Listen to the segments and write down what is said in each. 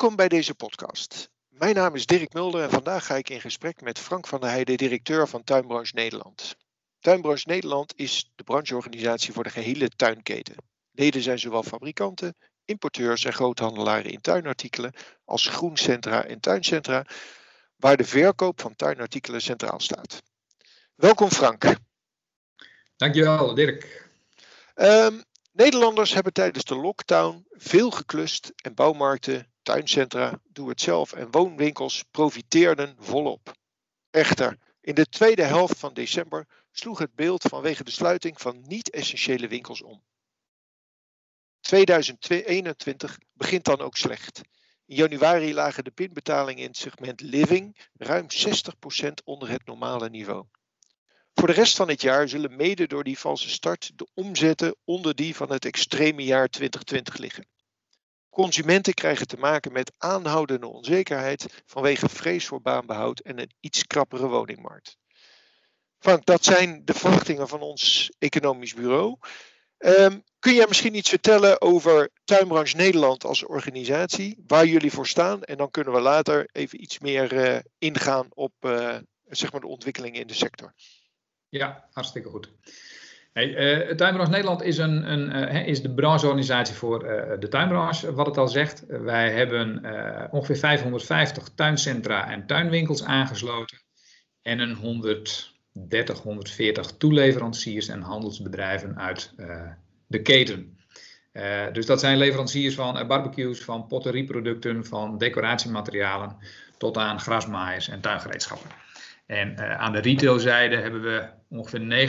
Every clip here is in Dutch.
Welkom bij deze podcast. Mijn naam is Dirk Mulder en vandaag ga ik in gesprek met Frank van der Heijden, directeur van Tuinbranche Nederland. Tuinbranche Nederland is de brancheorganisatie voor de gehele tuinketen. Leden zijn zowel fabrikanten, importeurs en groothandelaren in tuinartikelen als groencentra en tuincentra, waar de verkoop van tuinartikelen centraal staat. Welkom Frank. Dankjewel Dirk. Um, Nederlanders hebben tijdens de lockdown veel geklust en bouwmarkten, tuincentra, doe-het-zelf en woonwinkels profiteerden volop. Echter, in de tweede helft van december sloeg het beeld vanwege de sluiting van niet-essentiële winkels om. 2021 begint dan ook slecht. In januari lagen de pinbetalingen in het segment living ruim 60% onder het normale niveau. Voor de rest van het jaar zullen mede door die valse start de omzetten onder die van het extreme jaar 2020 liggen. Consumenten krijgen te maken met aanhoudende onzekerheid vanwege vrees voor baanbehoud en een iets krappere woningmarkt. Frank, dat zijn de verwachtingen van ons economisch bureau. Um, kun jij misschien iets vertellen over Tuinbranche Nederland als organisatie, waar jullie voor staan? En dan kunnen we later even iets meer uh, ingaan op uh, zeg maar de ontwikkelingen in de sector. Ja, hartstikke goed. Uh, Tuinbranche Nederland is, een, een uh, is de brancheorganisatie voor uh, de tuinbranche, wat het al zegt. wij hebben ongeveer 550 tuincentra en tuinwinkels aangesloten en een 130, 140 toeleveranciers en handelsbedrijven uit de keten. dus dat zijn leveranciers van barbecues, van potterieproducten, van decoratiematerialen tot aan grasmaaiers en tuingereedschappen. En uh, aan de retailzijde hebben we ongeveer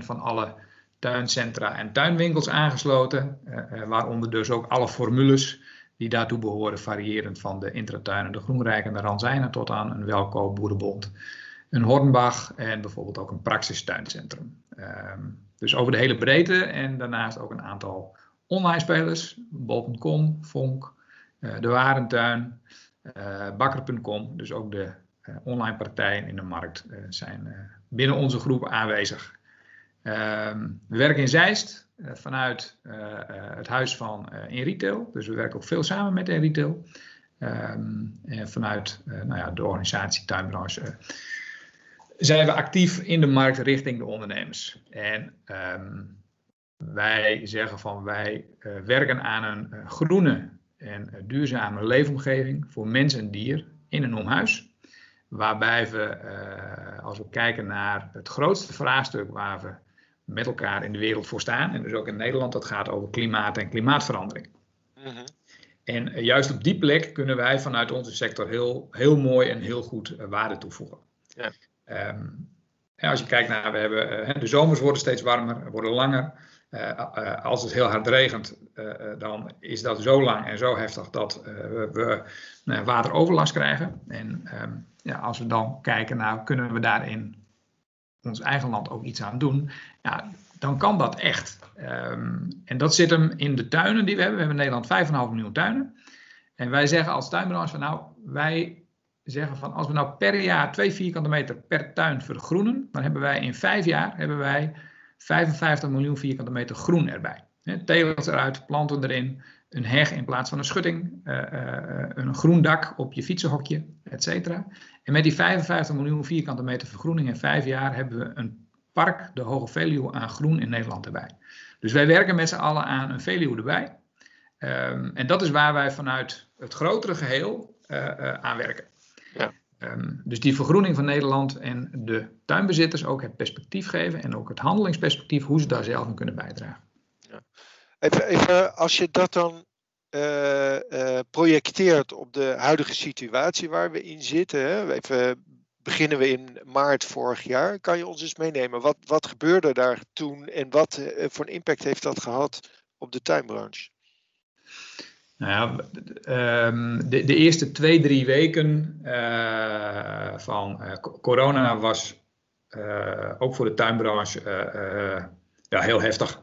90% van alle tuincentra en tuinwinkels aangesloten. Uh, uh, waaronder dus ook alle formules die daartoe behoren, variërend van de Intratuin en de Groenrijk en de Ranzijnen tot aan een Welkoop Boerenbond, een Hornbach en bijvoorbeeld ook een Praxis Tuincentrum. Ehm, dus over de hele breedte en daarnaast ook een aantal online spelers, bol.com, Vonk, de Warentuin, Bakker.com, dus ook de uh, online partijen in de markt uh, zijn uh, binnen onze groep aanwezig. Ehm, we werken in Zeist vanuit het huis van in retail. Dus we werken ook veel samen met in retail. Um, en vanuit nou ja, de organisatie tuinbranche zijn we actief in de markt richting de ondernemers. En um, wij zeggen van wij werken aan een groene en duurzame leefomgeving voor mens en dier in en om huis. Waarbij we, uh, als we kijken naar het grootste vraagstuk waar we met elkaar in de wereld voor staan, en dus ook in Nederland, dat gaat over klimaat en klimaatverandering. -hmm. En uh, juist op die plek kunnen wij vanuit onze sector heel, heel mooi en heel goed uh, waarde toevoegen. Ja. Um, als je kijkt naar, we hebben, de zomers worden steeds warmer, worden langer. Uh, als het heel hard regent, uh, dan is dat zo lang en zo heftig dat we, we nou wateroverlast krijgen. En um, ja, als we dan kijken naar kunnen we daar in ons eigen land ook iets aan doen, ja, dan kan dat echt. Um, en dat zit hem in de tuinen die we hebben. We hebben in Nederland 5,5 miljoen tuinen. En wij zeggen als tuinbranche van nou, wij zeggen van als we nou per jaar 2 vierkante meter per tuin vergroenen, dan hebben wij in vijf jaar hebben wij 55 miljoen vierkante meter groen erbij. Tegels eruit, planten erin, een heg in plaats van een schutting, uh, uh, een groen dak op je fietsenhokje, et cetera. En met die 55 miljoen vierkante meter vergroening in vijf jaar hebben we een park, de Hoge Veluwe, aan groen in Nederland erbij. Dus wij werken met z'n allen aan een Veluwe erbij. Um, en dat is waar wij vanuit het grotere geheel uh, aan werken. Ja. Um, dus die vergroening van Nederland en de tuinbezitters ook het perspectief geven en ook het handelingsperspectief, hoe ze daar zelf aan kunnen bijdragen. Ja. Even, even, als je dat dan uh, projecteert op de huidige situatie waar we in zitten, hè? even beginnen we in maart vorig jaar, kan je ons eens meenemen? Wat, wat gebeurde daar toen en wat uh, voor een impact heeft dat gehad op de tuinbranche? Nou ja, ehm, de, de, eerste twee, drie weken van corona was ook voor de tuinbranche ja, heel heftig.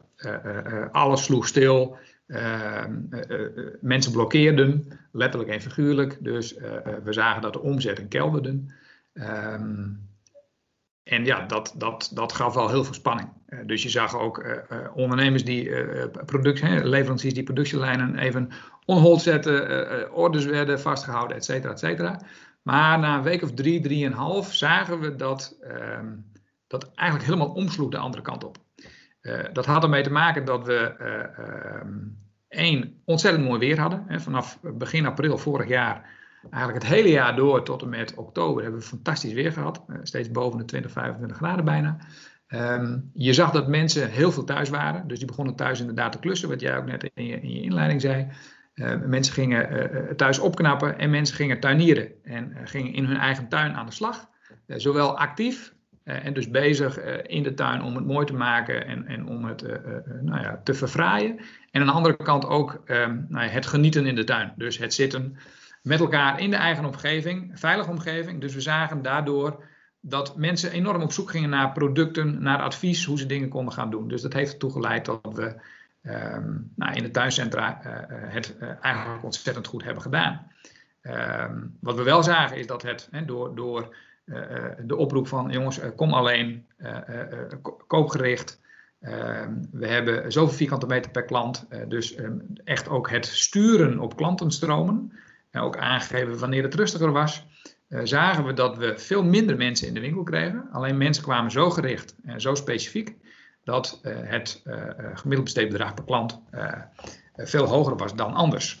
alles sloeg stil. Ehm, mensen blokkeerden, letterlijk en figuurlijk. Dus we zagen dat de omzetten kelderden. Um, en ja, dat, dat, dat gaf wel heel veel spanning. dus je zag ook ondernemers die product, leveranciers die productielijnen even on hold zetten, orders werden vastgehouden, et cetera, et cetera. Maar na een week of drie, drieënhalf zagen we dat ehm, dat eigenlijk helemaal omsloeg de andere kant op. Uh, dat had ermee te maken dat we uh, één ontzettend mooi weer hadden. Hè. Vanaf begin april vorig jaar, eigenlijk het hele jaar door tot en met oktober, hebben we fantastisch weer gehad. Uh, steeds boven de 20, 25 graden bijna. Um, je zag dat mensen heel veel thuis waren. Dus die begonnen thuis inderdaad te klussen, wat jij ook net in je, in je inleiding zei. Uh, mensen gingen thuis opknappen en mensen gingen tuinieren en gingen in hun eigen tuin aan de slag. zowel actief en dus bezig uh, in de tuin om het mooi te maken en, en om het uh, nou ja, te verfraaien. En aan de andere kant ook um, nou ja, het genieten in de tuin. Dus het zitten met elkaar in de eigen omgeving, veilige omgeving. Dus we zagen daardoor dat mensen enorm op zoek gingen naar producten, naar advies, hoe ze dingen konden gaan doen. Dus dat heeft ertoe geleid dat we um, nou, in de tuincentra het eigenlijk ontzettend goed hebben gedaan. Um, wat we wel zagen is dat het door, door eh, eh, de oproep van jongens, eh, kom alleen, koopgericht. Ehm, we hebben zoveel vierkante meter per klant, dus ehm, echt ook het sturen op klantenstromen. En ook aangegeven wanneer het rustiger was. zagen we dat we veel minder mensen in de winkel kregen. Alleen mensen kwamen zo gericht en zo specifiek dat het gemiddeld besteedbedrag per klant veel hoger was dan anders.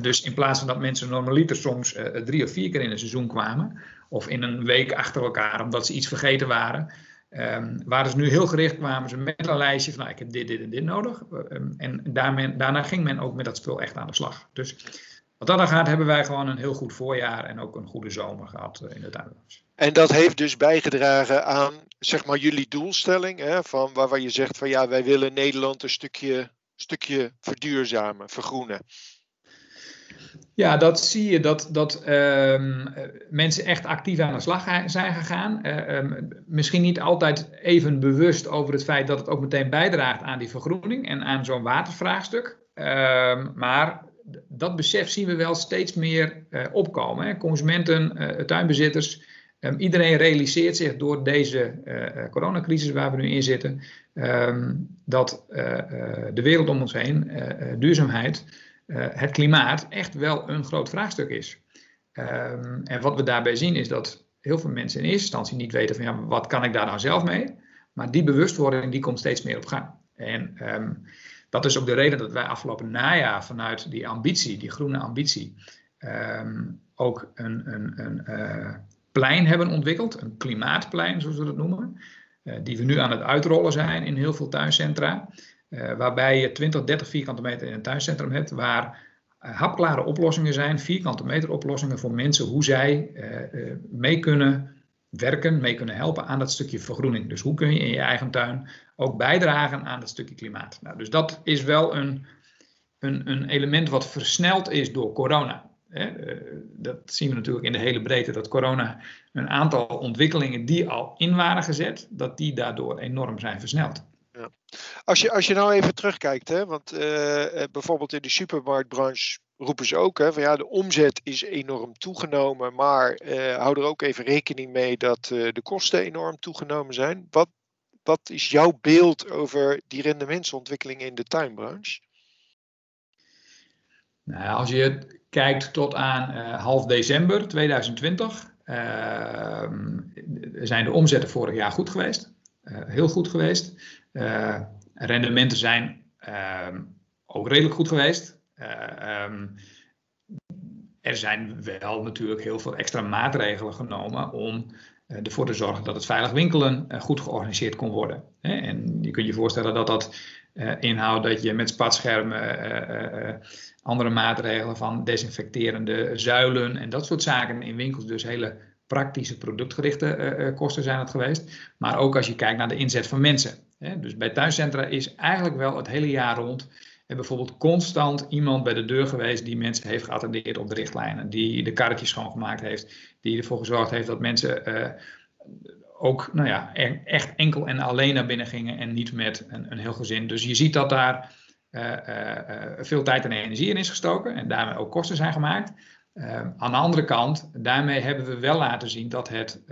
Dus in plaats van dat mensen normaliter soms drie of vier keer in een seizoen kwamen, of in een week achter elkaar, omdat ze iets vergeten waren. Um, waren ze nu heel gericht, kwamen ze met een lijstje van nou, ik heb dit, dit en dit nodig. Um, en daarna ging men ook met dat spul echt aan de slag. Dus wat dat dan gaat, hebben wij gewoon een heel goed voorjaar en ook een goede zomer gehad uh, in de tuinbranche. En dat heeft dus bijgedragen aan zeg maar, jullie doelstelling, hè, van waar, waar je zegt van ja, wij willen Nederland een stukje, stukje verduurzamen, vergroenen. Ja, dat zie je dat, dat um, mensen echt actief aan de slag zijn gegaan. Uh, um, misschien niet altijd even bewust over het feit dat het ook meteen bijdraagt aan die vergroening en aan zo'n watervraagstuk. Uh, maar dat besef zien we wel steeds meer uh, opkomen. Hè. Consumenten, tuinbezitters, iedereen realiseert zich door deze coronacrisis waar we nu in zitten, dat de wereld om ons heen, duurzaamheid het klimaat echt wel een groot vraagstuk is. Um, en wat we daarbij zien is dat heel veel mensen in eerste instantie niet weten van ja, wat kan ik daar nou zelf mee? Maar die bewustwording die komt steeds meer op gang. En um, dat is ook de reden dat wij afgelopen najaar vanuit die ambitie, die groene ambitie, um, ook een, een, een uh, plein hebben ontwikkeld, een klimaatplein zoals we dat noemen, uh, die we nu aan het uitrollen zijn in heel veel tuincentra. Uh, waarbij je 20, 30 vierkante meter in een tuincentrum hebt, waar uh, hapklare oplossingen zijn, vierkante meter oplossingen voor mensen, hoe zij uh, mee kunnen werken, mee kunnen helpen aan dat stukje vergroening. Dus hoe kun je in je eigen tuin ook bijdragen aan dat stukje klimaat. Nou, dus dat is wel een, een, een element wat versneld is door corona. Dat zien we natuurlijk in de hele breedte, dat corona een aantal ontwikkelingen die al in waren gezet, dat die daardoor enorm zijn versneld. Als, je, als je nou even terugkijkt, hè, want uh, bijvoorbeeld in de supermarktbranche roepen ze ook, hè, van ja, de omzet is enorm toegenomen, maar uh, hou er ook even rekening mee dat de kosten enorm toegenomen zijn. Wat, wat is jouw beeld over die rendementsontwikkeling in de tuinbranche? Nou, als je kijkt tot aan half december 2020, ehm, zijn de omzetten vorig jaar goed geweest. heel goed geweest. Uh, rendementen zijn uh, ook redelijk goed geweest. Uh, um, er zijn wel natuurlijk heel veel extra maatregelen genomen om ervoor te zorgen dat het veilig winkelen goed georganiseerd kon worden. En je kunt je voorstellen dat dat inhoudt dat je met spatschermen, andere maatregelen van desinfecterende zuilen en dat soort zaken in winkels dus hele praktische productgerichte kosten zijn het geweest. Maar ook als je kijkt naar de inzet van mensen. Dus bij thuiscentra is eigenlijk wel het hele jaar rond en bijvoorbeeld constant iemand bij de deur geweest die mensen heeft geattendeerd op de richtlijnen, die de karretjes schoongemaakt heeft, die ervoor gezorgd heeft dat mensen uh, ook nou ja, echt enkel en alleen naar binnen gingen en niet met een, een heel gezin. Dus je ziet dat daar uh, uh, veel tijd en energie in is gestoken en daarmee ook kosten zijn gemaakt. Aan de andere kant, daarmee hebben we wel laten zien dat het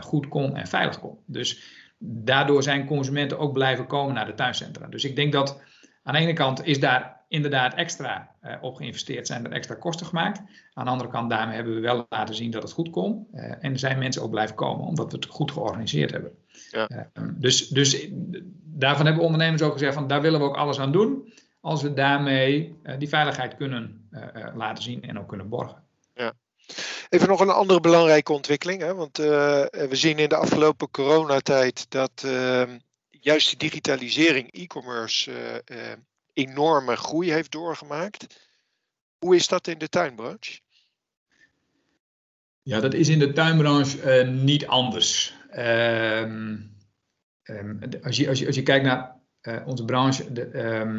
goed kon en veilig kon. Dus daardoor zijn consumenten ook blijven komen naar de tuincentra. Dus ik denk dat aan de ene kant is daar inderdaad extra uh, op geïnvesteerd, zijn er extra kosten gemaakt. Aan de andere kant, daarmee hebben we wel laten zien dat het goed kon. en zijn mensen ook blijven komen, omdat we het goed georganiseerd hebben. Ja. Ehm, dus, dus daarvan hebben ondernemers ook gezegd van daar willen we ook alles aan doen als we daarmee die veiligheid kunnen laten zien en ook kunnen borgen. Even nog een andere belangrijke ontwikkeling. Hè? Want we zien in de afgelopen coronatijd dat ehm, juist die digitalisering, e-commerce, enorme groei heeft doorgemaakt. Hoe is dat in de tuinbranche? Ja, dat is in de tuinbranche niet anders. Ehm, ehm, als, je, als, je, als je kijkt naar onze branche, de, eh,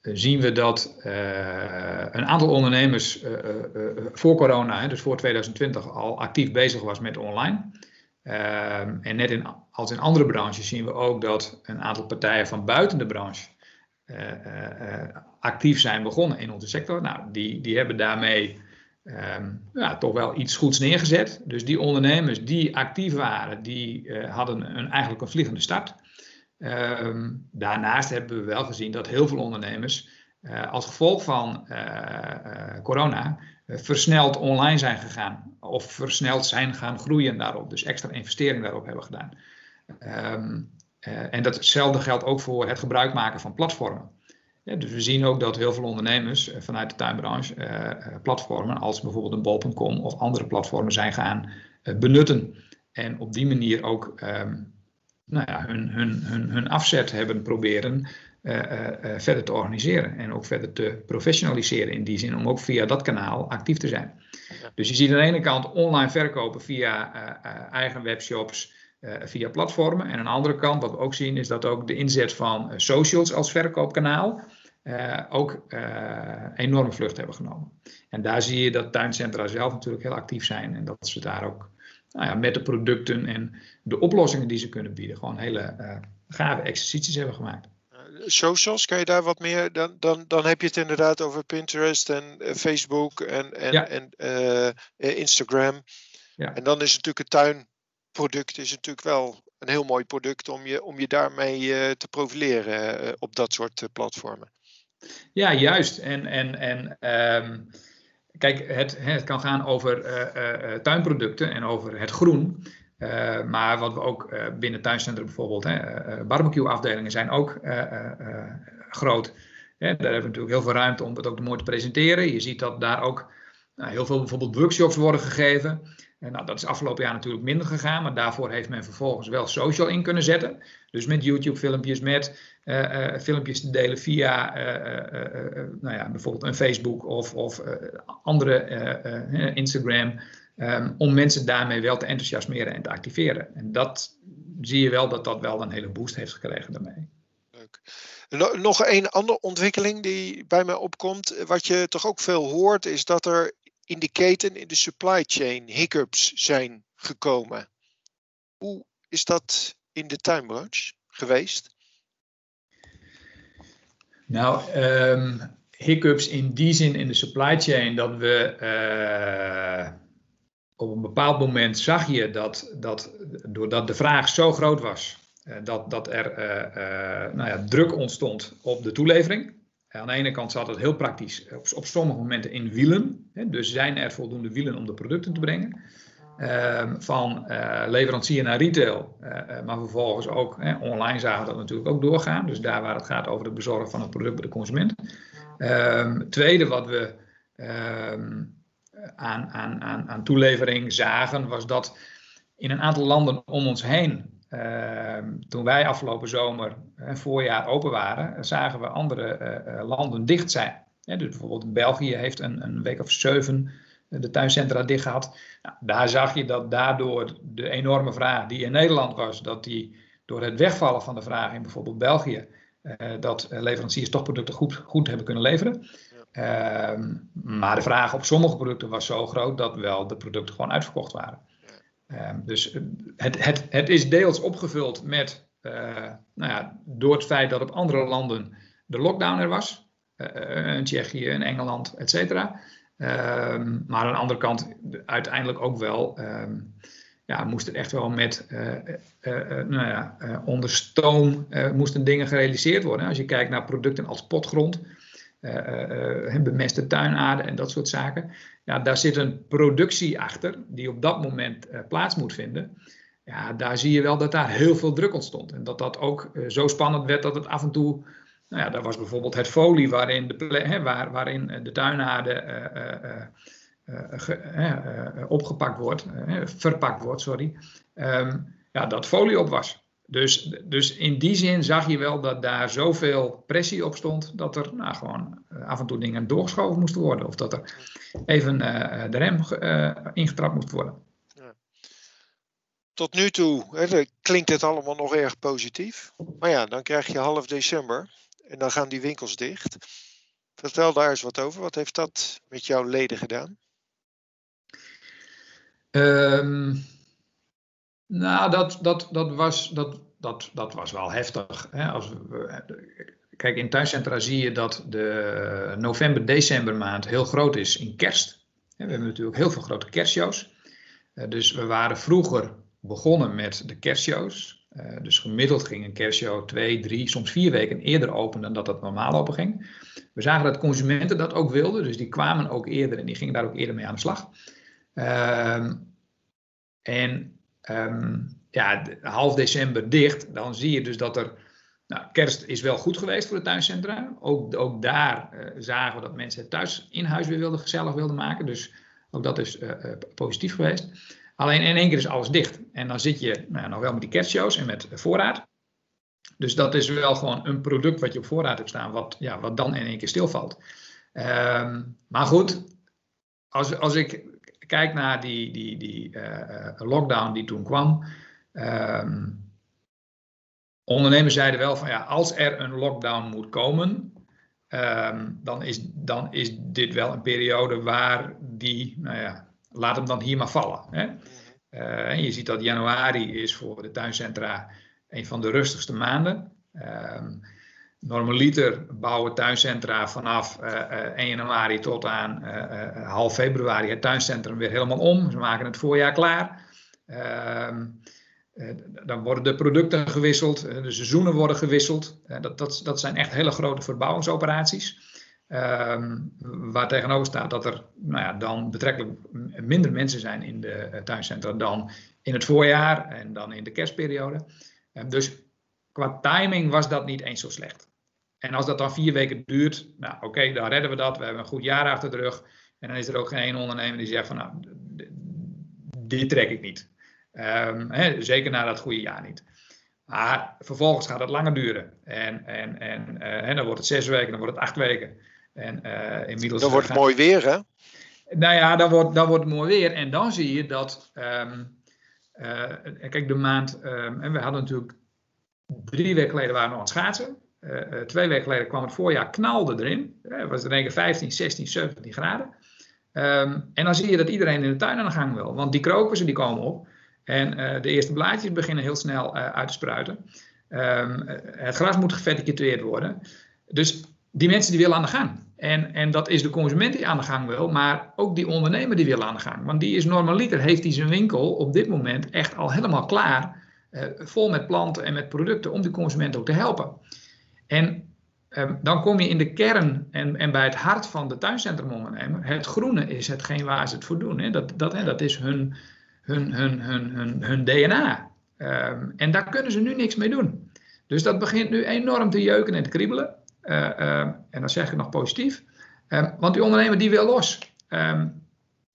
zien we dat uh, een aantal ondernemers uh, voor corona, dus voor 2020, al actief bezig was met online. Ehm, en net als in andere branches zien we ook dat een aantal partijen van buiten de branche actief zijn begonnen in onze sector. Nou, die, die hebben daarmee ja, toch wel iets goeds neergezet. Dus die ondernemers die actief waren, die hadden een, eigenlijk een vliegende start. Ehm, daarnaast hebben we wel gezien dat heel veel ondernemers uh, als gevolg van uh, uh, corona versneld online zijn gegaan of versneld zijn gaan groeien daarop, dus extra investering daarop hebben gedaan. Um, en datzelfde geldt ook voor het gebruik maken van platformen. Dus we zien ook dat heel veel ondernemers vanuit de tuinbranche platformen als bijvoorbeeld een bol.com of andere platformen zijn gaan benutten. En op die manier ook um, nou ja, hun, hun, hun, hun afzet hebben proberen uh, uh, verder te organiseren. En ook verder te professionaliseren in die zin, om ook via dat kanaal actief te zijn. Dus je ziet aan de ene kant online verkopen via eigen webshops, via platformen. En aan de andere kant, wat we ook zien, is dat ook de inzet van socials als verkoopkanaal. ook enorme vlucht hebben genomen. En daar zie je dat tuincentra zelf natuurlijk heel actief zijn en dat ze daar ook nou ja, met de producten en de oplossingen die ze kunnen bieden, gewoon hele uh, gave exercities hebben gemaakt. Socials, kan je daar wat meer? Dan, dan, dan heb je het inderdaad over Pinterest en uh, Facebook en, en, ja. en uh, Instagram. Ja. En dan is natuurlijk het tuinproduct is natuurlijk wel een heel mooi product om je, om je daarmee te profileren op dat soort platformen. Ja, juist. En, en, en um, Kijk, het, het kan gaan over uh, uh, tuinproducten en over het groen. Maar wat we ook binnen tuincentra bijvoorbeeld, barbecue-afdelingen zijn ook groot. daar hebben we natuurlijk heel veel ruimte om het ook mooi te presenteren. Je ziet dat daar ook nou, heel veel bijvoorbeeld workshops worden gegeven. En nou, dat is afgelopen jaar natuurlijk minder gegaan, maar daarvoor heeft men vervolgens wel social in kunnen zetten. Dus met YouTube-filmpjes, met uh, uh, filmpjes te delen via nou ja, bijvoorbeeld een Facebook of, of andere Instagram. Um, om mensen daarmee wel te enthousiasmeren en te activeren. En dat zie je wel dat dat wel een hele boost heeft gekregen daarmee. Leuk. Nog een andere ontwikkeling die bij mij opkomt, wat je toch ook veel hoort, is dat er in de keten, in de supply chain, hiccups zijn gekomen. Hoe is dat in de tuinbranche geweest? Nou, um, hiccups in die zin in de supply chain dat we uh, op een bepaald moment zag je dat, dat doordat de vraag zo groot was, uh, dat, dat er uh, nou ja, druk ontstond op de toelevering. Aan de ene kant zat het heel praktisch op, op sommige momenten in wielen. Hè, dus zijn er voldoende wielen om de producten te brengen. Ehm, van uh, leverancier naar retail, maar vervolgens ook online zagen dat natuurlijk ook doorgaan. Dus daar waar het gaat over het bezorgen van het product bij de consument. Um, tweede wat we um, aan, aan, aan, aan toelevering zagen, was dat in een aantal landen om ons heen Ehm, toen wij afgelopen zomer en voorjaar open waren, zagen we andere eh, eh, landen dicht zijn. dus bijvoorbeeld België heeft een, een week of zeven eh, de tuincentra dicht gehad. Nou, daar zag je dat daardoor de enorme vraag die in Nederland was, dat die door het wegvallen van de vraag in bijvoorbeeld België, dat leveranciers toch producten goed, goed hebben kunnen leveren. Ehm, maar de vraag op sommige producten was zo groot dat wel de producten gewoon uitverkocht waren. Ehm, dus eh, het, het, het is deels opgevuld met, uh, nou ja, door het feit dat op andere landen de lockdown er was. Uh, in Tsjechië, in Engeland, et cetera. Ehm, maar aan de andere kant, uiteindelijk ook wel, ehm, ja, moest het echt wel met, uh, nou ja, onder stoom moesten dingen gerealiseerd worden. Als je kijkt naar producten als potgrond, bemeste tuinaarden en dat soort zaken. Ja, daar zit een productie achter die op dat moment plaats moet vinden. Ja, daar zie je wel dat daar heel veel druk ontstond. En dat dat ook zo spannend werd dat het af en toe nou ja, daar was bijvoorbeeld het folie waarin de, hè, waar, waarin de uh, uh, opgepakt wordt, verpakt wordt, sorry. Um, ja, dat folie op was. Dus, dus in die zin zag je wel dat daar zoveel pressie op stond dat er nou, gewoon af en toe dingen doorgeschoven moesten worden. Of dat er even de rem ingetrapt moest worden. Tot nu toe hè, klinkt het allemaal nog erg positief. Maar ja, dan krijg je half december. En dan gaan die winkels dicht. Vertel daar eens wat over. Wat heeft dat met jouw leden gedaan? Um, nou, dat, dat, dat, was, dat, dat, dat was wel heftig. Hè? Als kijk, in tuincentra zie je dat de november-december maand heel groot is in kerst. We hebben natuurlijk heel veel grote kerstshows. Eh, dus we waren vroeger begonnen met de kerstshows. Uh, dus gemiddeld ging een kerstshow twee, drie, soms vier weken eerder open dan dat het normaal open ging. We zagen dat consumenten dat ook wilden, dus die kwamen ook eerder en die gingen daar ook eerder mee aan de slag. Uh, en um, ja, half december dicht, dan zie je dus dat er. Nou, kerst is wel goed geweest voor de tuincentra. Ook, ook daar uh, zagen we dat mensen het thuis in huis weer wilden, gezellig wilden maken. Dus ook dat is uh, positief geweest. Alleen in één keer is alles dicht. En dan zit je nou, nog wel met die kerstshows en met voorraad. Dus dat is wel gewoon een product wat je op voorraad hebt staan, wat, ja, wat dan in één keer stilvalt. Um, maar goed, als, als ik kijk naar die, die, die uh, lockdown die toen kwam. Um, ondernemers zeiden wel van ja, als er een lockdown moet komen, um, dan, is, dan is dit wel een periode waar die, nou ja, laat hem dan hier maar vallen. Hè? Uh, en je ziet dat januari is voor de tuincentra een van de rustigste maanden. Um, normaliter bouwen tuincentra vanaf uh, uh, 1 januari tot aan uh, half februari het tuincentrum weer helemaal om. Ze maken het voorjaar klaar. Ehm, dan worden de producten gewisseld, de seizoenen worden gewisseld. dat, dat, dat zijn echt hele grote verbouwingsoperaties. Um, waar tegenover staat dat er nou ja, dan betrekkelijk minder mensen zijn in de tuincentra dan in het voorjaar en dan in de kerstperiode. Um, dus qua timing was dat niet eens zo slecht. En als dat dan vier weken duurt, nou oké, okay, dan redden we dat. We hebben een goed jaar achter de rug. En dan is er ook geen ondernemer die zegt van nou, dit trek ik niet. Um, hè, zeker na dat goede jaar niet. Maar vervolgens gaat het langer duren. En, en, en, uh, en dan wordt het zes weken, dan wordt het acht weken. En, uh, inmiddels dan wordt het mooi weer, hè? Nou ja, dan wordt, dan wordt het mooi weer. En dan zie je dat. Um, uh, kijk, de maand. Um, en we hadden natuurlijk. Drie weken geleden waren we nog aan het schaatsen. Uh, twee weken geleden kwam het voorjaar, knalde erin. Het was er een 15, 16, 17 graden. Um, en dan zie je dat iedereen in de tuin aan de gang wil. Want die krokussen die komen op. En de eerste blaadjes beginnen heel snel uit te spruiten. het gras moet geverticuleerd worden. Dus die mensen die willen aan de gang. En, en dat is de consument die aan de gang wil, maar ook die ondernemer die wil aan de gang. Want die is normaliter, heeft hij zijn winkel op dit moment echt al helemaal klaar, eh, vol met planten en met producten, om die consument ook te helpen. En eh, dan kom je in de kern en, en bij het hart van de tuincentrumondernemer. Het groene is hetgeen waar ze het voor doen. Hè. Dat, dat, hè, dat is hun, hun, hun, hun, hun, hun DNA. Um, eh, en daar kunnen ze nu niks mee doen. Dus dat begint nu enorm te jeuken en te kriebelen. Eh, ehm, en dan zeg ik nog positief. Ehm, want die ondernemer die wil los. Ehm,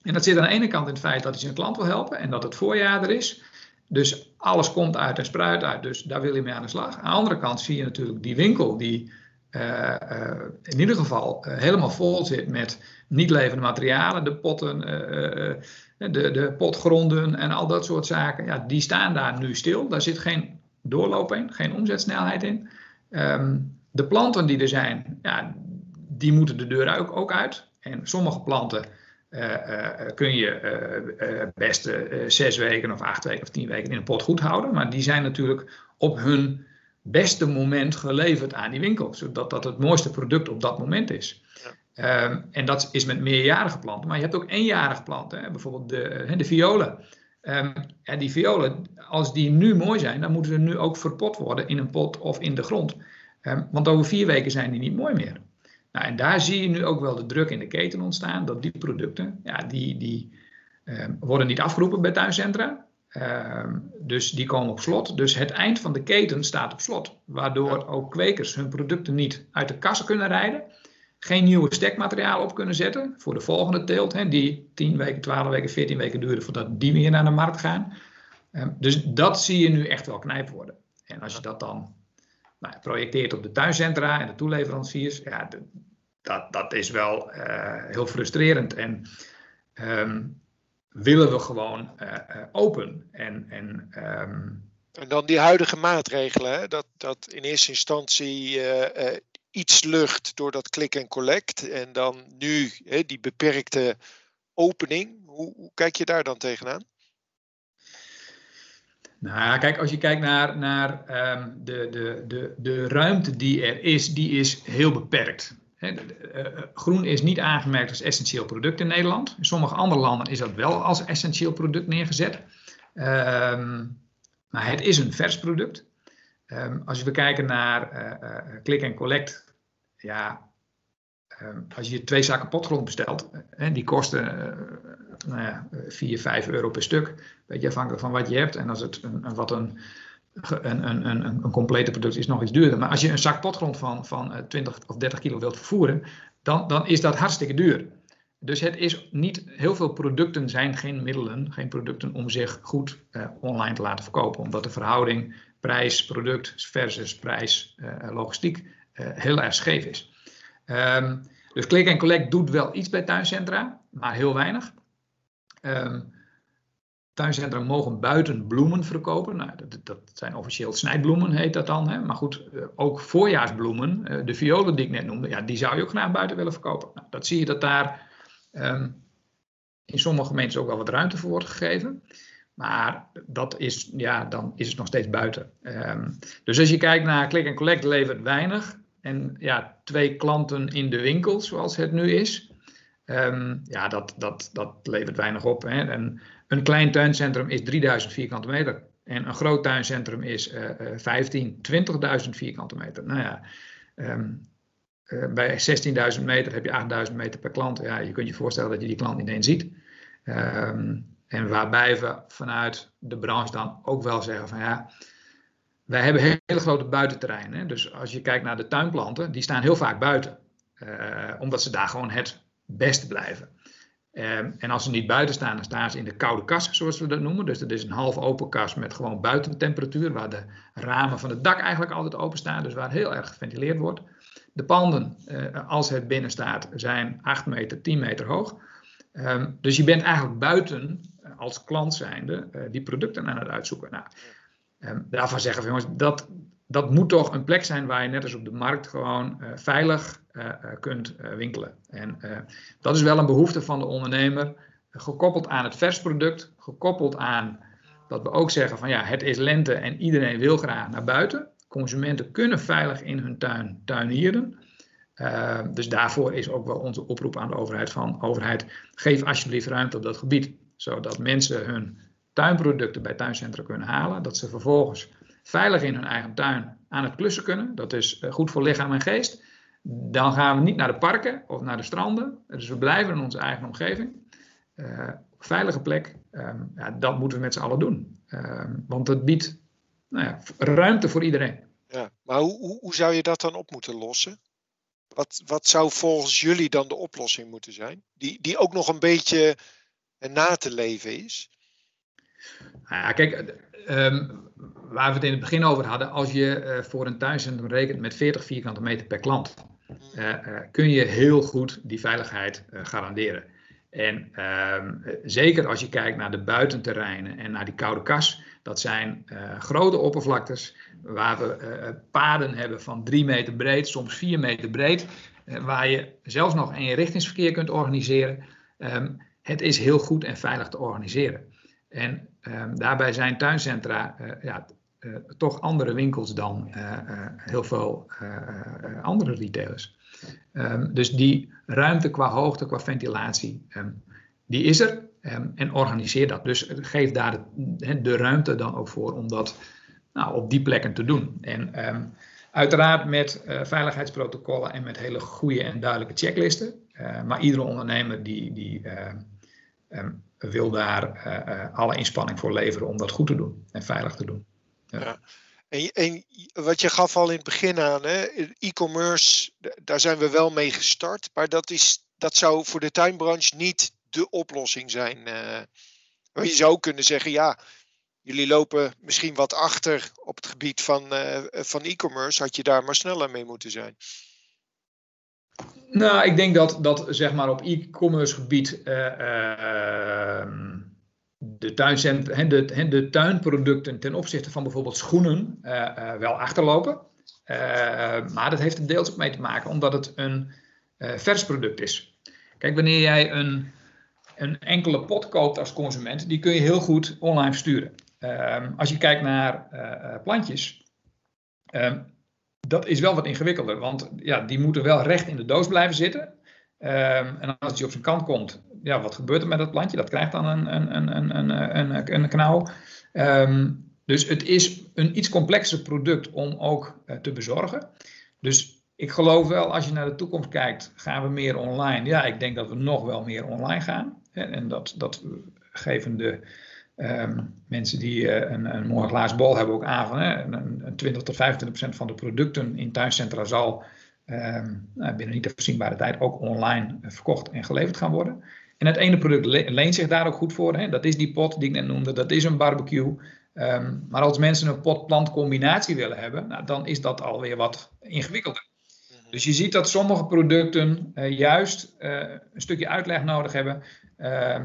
en dat zit aan de ene kant in het feit dat hij zijn klant wil helpen en dat het voorjaar er is. Dus alles komt uit en spruit uit, dus daar wil hij mee aan de slag. Aan de andere kant zie je natuurlijk die winkel die uh, uh, in ieder geval uh, helemaal vol zit met niet levende materialen, de potten, de, de potgronden en al dat soort zaken. Ja, die staan daar nu stil. Daar zit geen doorloop in, geen omzetsnelheid in. Um, de planten die er zijn, ja, die moeten de deur ook, ook uit. En sommige planten kun je best zes weken of acht weken of tien weken in een pot goed houden. Maar die zijn natuurlijk op hun beste moment geleverd aan die winkel. Zodat dat het mooiste product op dat moment is. Ja. Ehm, en dat is met meerjarige planten. Maar je hebt ook eenjarige planten. Hè? Bijvoorbeeld de, de violen. Um, ja, die violen, als die nu mooi zijn, dan moeten ze nu ook verpot worden in een pot of in de grond. Um, want over vier weken zijn die niet mooi meer. Nou, en daar zie je nu ook wel de druk in de keten ontstaan, dat die producten, ja, die, die worden niet afgeroepen bij tuincentra. dus die komen op slot. Dus het eind van de keten staat op slot. Waardoor ook kwekers hun producten niet uit de kassen kunnen rijden geen nieuwe stekmateriaal op kunnen zetten voor de volgende teelt, hè, die 10 weken, 12 weken, 14 weken duren voordat die weer naar de markt gaan. Um, dus dat zie je nu echt wel knijp worden. En als je dat dan nou, projecteert op de tuincentra en de toeleveranciers, ja, dat, dat is wel uh, heel frustrerend. En um, willen we gewoon uh, uh, open. En, en, um... en dan die huidige maatregelen? Dat, dat in eerste instantie iets lucht door dat click en collect. En dan nu die beperkte opening. Hoe, hoe, kijk je daar dan tegenaan? Nou, kijk, als je kijkt naar, naar um, de, de, de, de ruimte die er is, die is heel beperkt. He, uh, groen is niet aangemerkt als essentieel product in Nederland. In sommige andere landen is dat wel als essentieel product neergezet. Um, maar het is een vers product. Um, als we kijken naar uh, click en collect, ja, als je twee zakken potgrond bestelt, die kosten nou ja, 4, 5 euro per stuk, beetje afhankelijk van wat je hebt. En als het een, wat een, een, een, een, complete product is, nog iets duurder. Maar als je een zak potgrond van, van 20 of 30 kilo wilt vervoeren, dan, dan is dat hartstikke duur. Dus het is niet, heel veel producten zijn geen middelen, geen producten om zich goed uh, online te laten verkopen. Omdat de verhouding prijs, product versus prijs, uh, logistiek uh, heel erg scheef is. Um, dus Click en Collect doet wel iets bij tuincentra, maar heel weinig. Um, tuincentra mogen buiten bloemen verkopen. Nou, dat, dat, zijn officieel snijbloemen, heet dat dan. Hè? Maar goed, uh, ook voorjaarsbloemen, uh, de violen die ik net noemde, ja, die zou je ook graag buiten willen verkopen. Nou, dat zie je dat daar um, in sommige gemeenten ook wel wat ruimte voor wordt gegeven. Maar dat is, ja, dan is het nog steeds buiten. Um, dus als je kijkt naar click en collect levert weinig. En ja, twee klanten in de winkel, zoals het nu is. Um, ja, dat, dat, dat levert weinig op. Hè. En een klein tuincentrum is 3000 vierkante meter. En een groot tuincentrum is uh, 15, 20.000 vierkante meter. Nou ja, um, uh, bij 16.000 meter heb je 8.000 meter per klant. Ja, je kunt je voorstellen dat je die klant niet eens ziet. Um, en waarbij we vanuit de branche dan ook wel zeggen van ja, wij hebben hele grote buitenterreinen. Dus als je kijkt naar de tuinplanten, die staan heel vaak buiten. Uh, omdat ze daar gewoon het beste blijven. Uh, en als ze niet buiten staan, dan staan ze in de koude kas, zoals we dat noemen. Dus dat is een half open kas met gewoon buitentemperatuur, waar de ramen van het dak eigenlijk altijd open staan, dus waar heel erg geventileerd wordt. De panden, uh, als het binnen staat, zijn 8 meter, 10 meter hoog. Um, dus je bent eigenlijk buiten als klant zijnde die producten aan het uitzoeken. Nou, Um, daarvan zeggen we, jongens, dat, dat moet toch een plek zijn waar je net als op de markt gewoon uh, veilig uh, kunt winkelen. En dat is wel een behoefte van de ondernemer, gekoppeld aan het versproduct, gekoppeld aan dat we ook zeggen van ja, het is lente en iedereen wil graag naar buiten. Consumenten kunnen veilig in hun tuin tuinieren. Dus daarvoor is ook wel onze oproep aan de overheid van overheid, geef alsjeblieft ruimte op dat gebied, zodat mensen hun tuinproducten bij tuincentra kunnen halen. Dat ze vervolgens veilig in hun eigen tuin aan het klussen kunnen. Dat is eh, goed voor lichaam en geest. Dan gaan we niet naar de parken of naar de stranden. Dus we blijven in onze eigen omgeving. Uh, veilige plek. Um, ja, dat moeten we met z'n allen doen. Um, want het biedt nou ja, ruimte voor iedereen. Ja, maar hoe, hoe zou je dat dan op moeten lossen? Wat, wat zou volgens jullie dan de oplossing moeten zijn? Die, die ook nog een beetje na te leven is? Nou ja, kijk, um, waar we het in het begin over hadden, als je uh, voor een tuincentrum rekent met 40 vierkante meter per klant, uh, uh, kun je heel goed die veiligheid garanderen. En um, zeker als je kijkt naar de buitenterreinen en naar die koude kas, dat zijn grote oppervlaktes waar we paden hebben van 3 meter breed, soms 4 meter breed, waar je zelfs nog eenrichtingsverkeer kunt organiseren. Um, het is heel goed en veilig te organiseren. En um, daarbij zijn tuincentra uh, ja, toch andere winkels dan heel veel andere retailers. Ehm, dus die ruimte qua hoogte, qua ventilatie, ehm, die is er. En organiseer dat. Dus geef daar de, de, ruimte dan ook voor om dat nou, op die plekken te doen. En uiteraard met veiligheidsprotocollen en met hele goede en duidelijke checklisten. Maar iedere ondernemer die, die wil daar uh, alle inspanning voor leveren om dat goed te doen en veilig te doen. Ja. En, en, wat je gaf al in het begin aan, e-commerce, daar zijn we wel mee gestart. Maar dat, is, dat zou voor de tuinbranche niet de oplossing zijn. Uh, je zou kunnen zeggen, ja, jullie lopen misschien wat achter op het gebied van, van e-commerce. Had je daar maar sneller mee moeten zijn? Nou, ik denk dat, dat zeg maar op e-commerce gebied uh, de, tuincent, de, de tuinproducten ten opzichte van bijvoorbeeld schoenen uh, wel achterlopen. Maar dat heeft er deels ook mee te maken omdat het een vers product is. Kijk, wanneer jij een, een enkele pot koopt als consument, die kun je heel goed online versturen. Ehm, als je kijkt naar plantjes, ehm, dat is wel wat ingewikkelder, want ja, die moeten wel recht in de doos blijven zitten. Um, en als die op zijn kant komt, ja, wat gebeurt er met dat plantje? Dat krijgt dan een, een, een, een, een, een knauw. Um, dus het is een iets complexer product om ook uh, te bezorgen. Dus ik geloof wel, als je naar de toekomst kijkt, gaan we meer online? Ja, ik denk dat we nog wel meer online gaan. Hè, en dat, dat geven de um, mensen die uh, een, een mooi bol hebben ook aan van hè, een, 20 tot 25 procent van de producten in tuincentra zal um, binnen niet te voorzienbare tijd ook online verkocht en geleverd gaan worden. En het ene product leent zich daar ook goed voor. Hè? Dat is die pot die ik net noemde, dat is een barbecue. Um, maar als mensen een pot-plant combinatie willen hebben, nou, dan is dat alweer wat ingewikkelder. Dus je ziet dat sommige producten uh, juist uh, een stukje uitleg nodig hebben. Uh,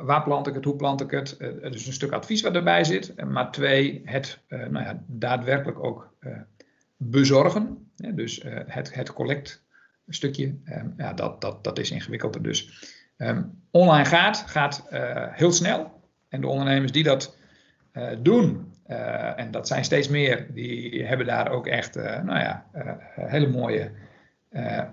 waar plant ik het, hoe plant ik het? dus een stuk advies wat erbij zit. maar twee, het nou ja, daadwerkelijk ook bezorgen. dus het, het collectstukje, ehm, ja, dat, dat, dat is ingewikkelder. Dus um, online gaat, gaat heel snel. En de ondernemers die dat doen, en dat zijn steeds meer, die hebben daar ook echt nou ja, hele mooie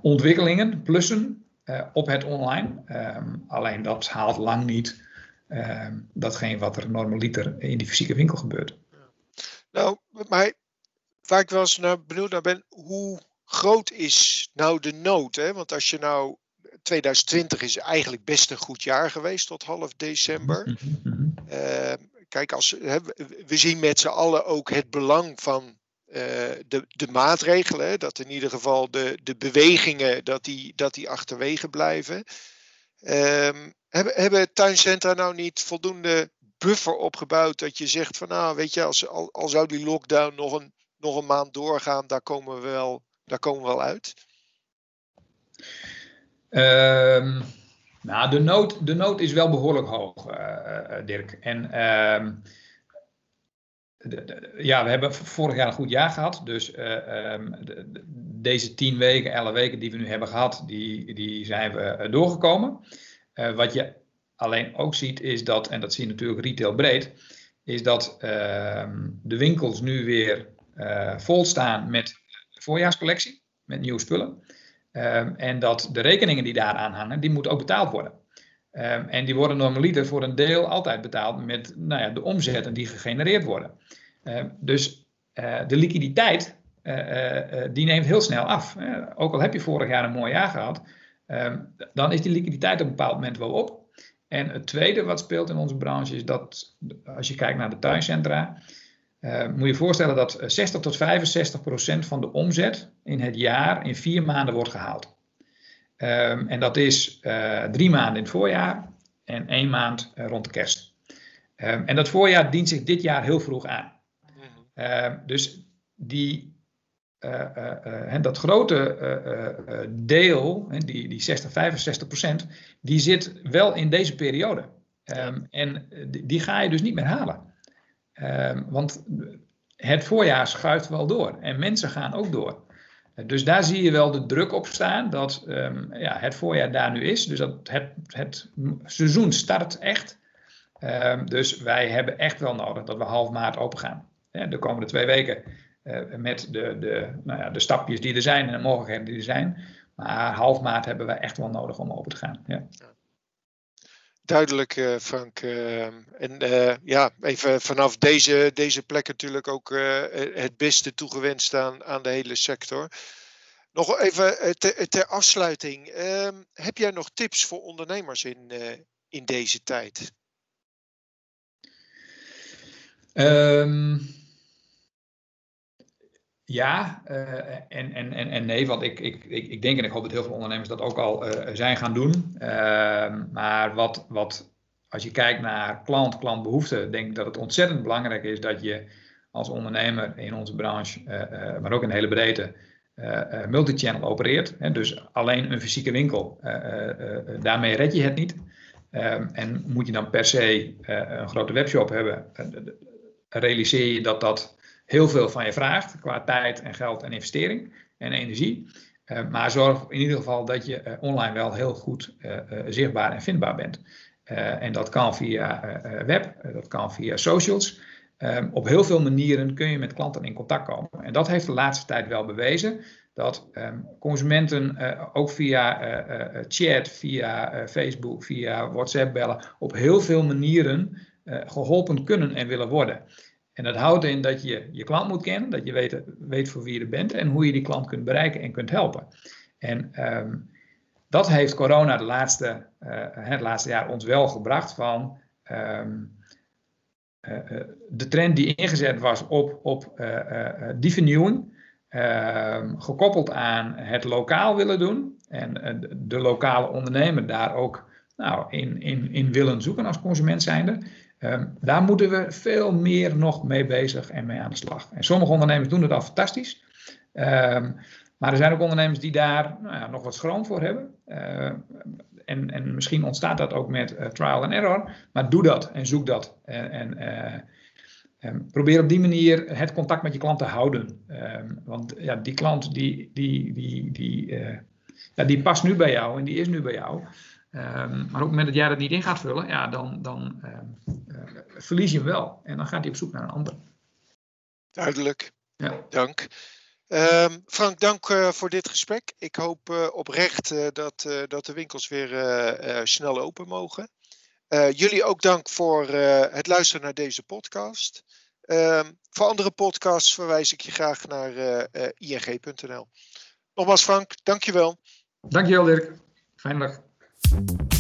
ontwikkelingen, plussen op het online. Um, alleen dat haalt lang niet um, datgene wat er normaliter in die fysieke winkel gebeurt. Nou, maar waar ik wel eens naar benieuwd naar ben, hoe groot is nou de nood? Hè? Want als je nou 2020 is eigenlijk best een goed jaar geweest tot half december. Uh, kijk, als, we zien met z'n allen ook het belang van de, de maatregelen. Dat in ieder geval de, de bewegingen dat die, dat die achterwege blijven. Uh, hebben, hebben tuincentra nou niet voldoende buffer opgebouwd dat je zegt van nou weet je, als, al, zou die lockdown nog een, nog een maand doorgaan, daar komen we wel, daar komen we wel uit? Um, nou, de nood, de nood is wel behoorlijk hoog, uh, Dirk. En uh, ja, we hebben vorig jaar een goed jaar gehad. Dus uh, um, de, deze tien weken, elf weken die we nu hebben gehad, die, die zijn we doorgekomen. wat je alleen ook ziet is dat, en dat zie je natuurlijk retail breed, is dat ehm, de winkels nu weer vol staan met voorjaarscollectie, met nieuwe spullen. Um, en dat de rekeningen die daaraan hangen, die moeten ook betaald worden. Um, en die worden normaliter voor een deel altijd betaald met nou ja, de omzetten die gegenereerd worden. Um, dus uh, de liquiditeit, uh, uh, die neemt heel snel af. ook al heb je vorig jaar een mooi jaar gehad, dan is die liquiditeit op een bepaald moment wel op. En het tweede wat speelt in onze branche is dat als je kijkt naar de tuincentra, moet je voorstellen dat 60 tot 65 procent van de omzet in het jaar in vier maanden wordt gehaald. Um, en dat is uh, drie maanden in het voorjaar en één maand uh, rond de kerst. Um, en dat voorjaar dient zich dit jaar heel vroeg aan. Uh, dus die, dat grote deel, die, die 60, 65 procent, die zit wel in deze periode. Um, en die, die ga je dus niet meer halen. Want het voorjaar schuift wel door en mensen gaan ook door. Dus daar zie je wel de druk op staan dat um, ja, het voorjaar daar nu is. Dus dat het, het seizoen start echt. Um, dus wij hebben echt wel nodig dat we half maart open gaan. de komende twee weken met de, de, nou ja, de stapjes die er zijn en de mogelijkheden die er zijn. Maar half maart hebben we echt wel nodig om open te gaan. Ja. Duidelijk, uh, Frank. Uh, en uh, ja, even vanaf deze, deze plek natuurlijk ook het beste toegewenst aan, aan de hele sector. Nog even ter, ter afsluiting. Ehm, heb jij nog tips voor ondernemers in, in deze tijd? Um, ja uh, en, en, en, en nee, want ik, ik, ik, ik denk en ik hoop dat heel veel ondernemers dat ook al uh, zijn gaan doen. Uh, maar wat, wat, als je kijkt naar klant, klantbehoeften, denk ik dat het ontzettend belangrijk is dat je als ondernemer in onze branche, eh, maar ook in de hele breedte, multichannel opereert. Hè, dus alleen een fysieke winkel, daarmee red je het niet. Ehm, en moet je dan per se een grote webshop hebben, realiseer je dat dat heel veel van je vraagt qua tijd en geld en investering en energie. Uh, maar zorg in ieder geval dat je uh, online wel heel goed uh, zichtbaar en vindbaar bent. en dat kan via web, dat kan via socials. Um, op heel veel manieren kun je met klanten in contact komen. En dat heeft de laatste tijd wel bewezen dat um, consumenten ook via chat, via Facebook, via WhatsApp bellen, op heel veel manieren geholpen kunnen en willen worden. En dat houdt in dat je je klant moet kennen, dat je weet, weet voor wie je er bent en hoe je die klant kunt bereiken en kunt helpen. En um, dat heeft corona de laatste, uh, het laatste jaar ons wel gebracht van um, uh, de trend die ingezet was op, op die vernieuwing, ehm, gekoppeld aan het lokaal willen doen en de lokale ondernemer daar ook nou, in, in, in willen zoeken als consument zijnde. Um, daar moeten we veel meer nog mee bezig en mee aan de slag. En sommige ondernemers doen het al fantastisch. Um, maar er zijn ook ondernemers die daar nou ja, nog wat schroom voor hebben. Uh, en, en, misschien ontstaat dat ook met uh, trial and error. Maar doe dat en zoek dat. En, en uh, probeer op die manier het contact met je klant te houden. want ja, die klant die, die, die, die, ja, die past nu bij jou en die is nu bij jou. Um, maar op het moment dat jij dat niet in gaat vullen, ja, dan, dan um, uh, verlies je hem wel. En dan gaat hij op zoek naar een ander. Duidelijk. Ja. Dank. Um, Frank, dank uh, voor dit gesprek. Ik hoop uh, oprecht uh, dat, dat de winkels weer snel open mogen. jullie ook dank voor het luisteren naar deze podcast. voor andere podcasts verwijs ik je graag naar ing.nl. Nogmaals Frank, dankjewel. Dankjewel Dirk. Fijne dag. thank you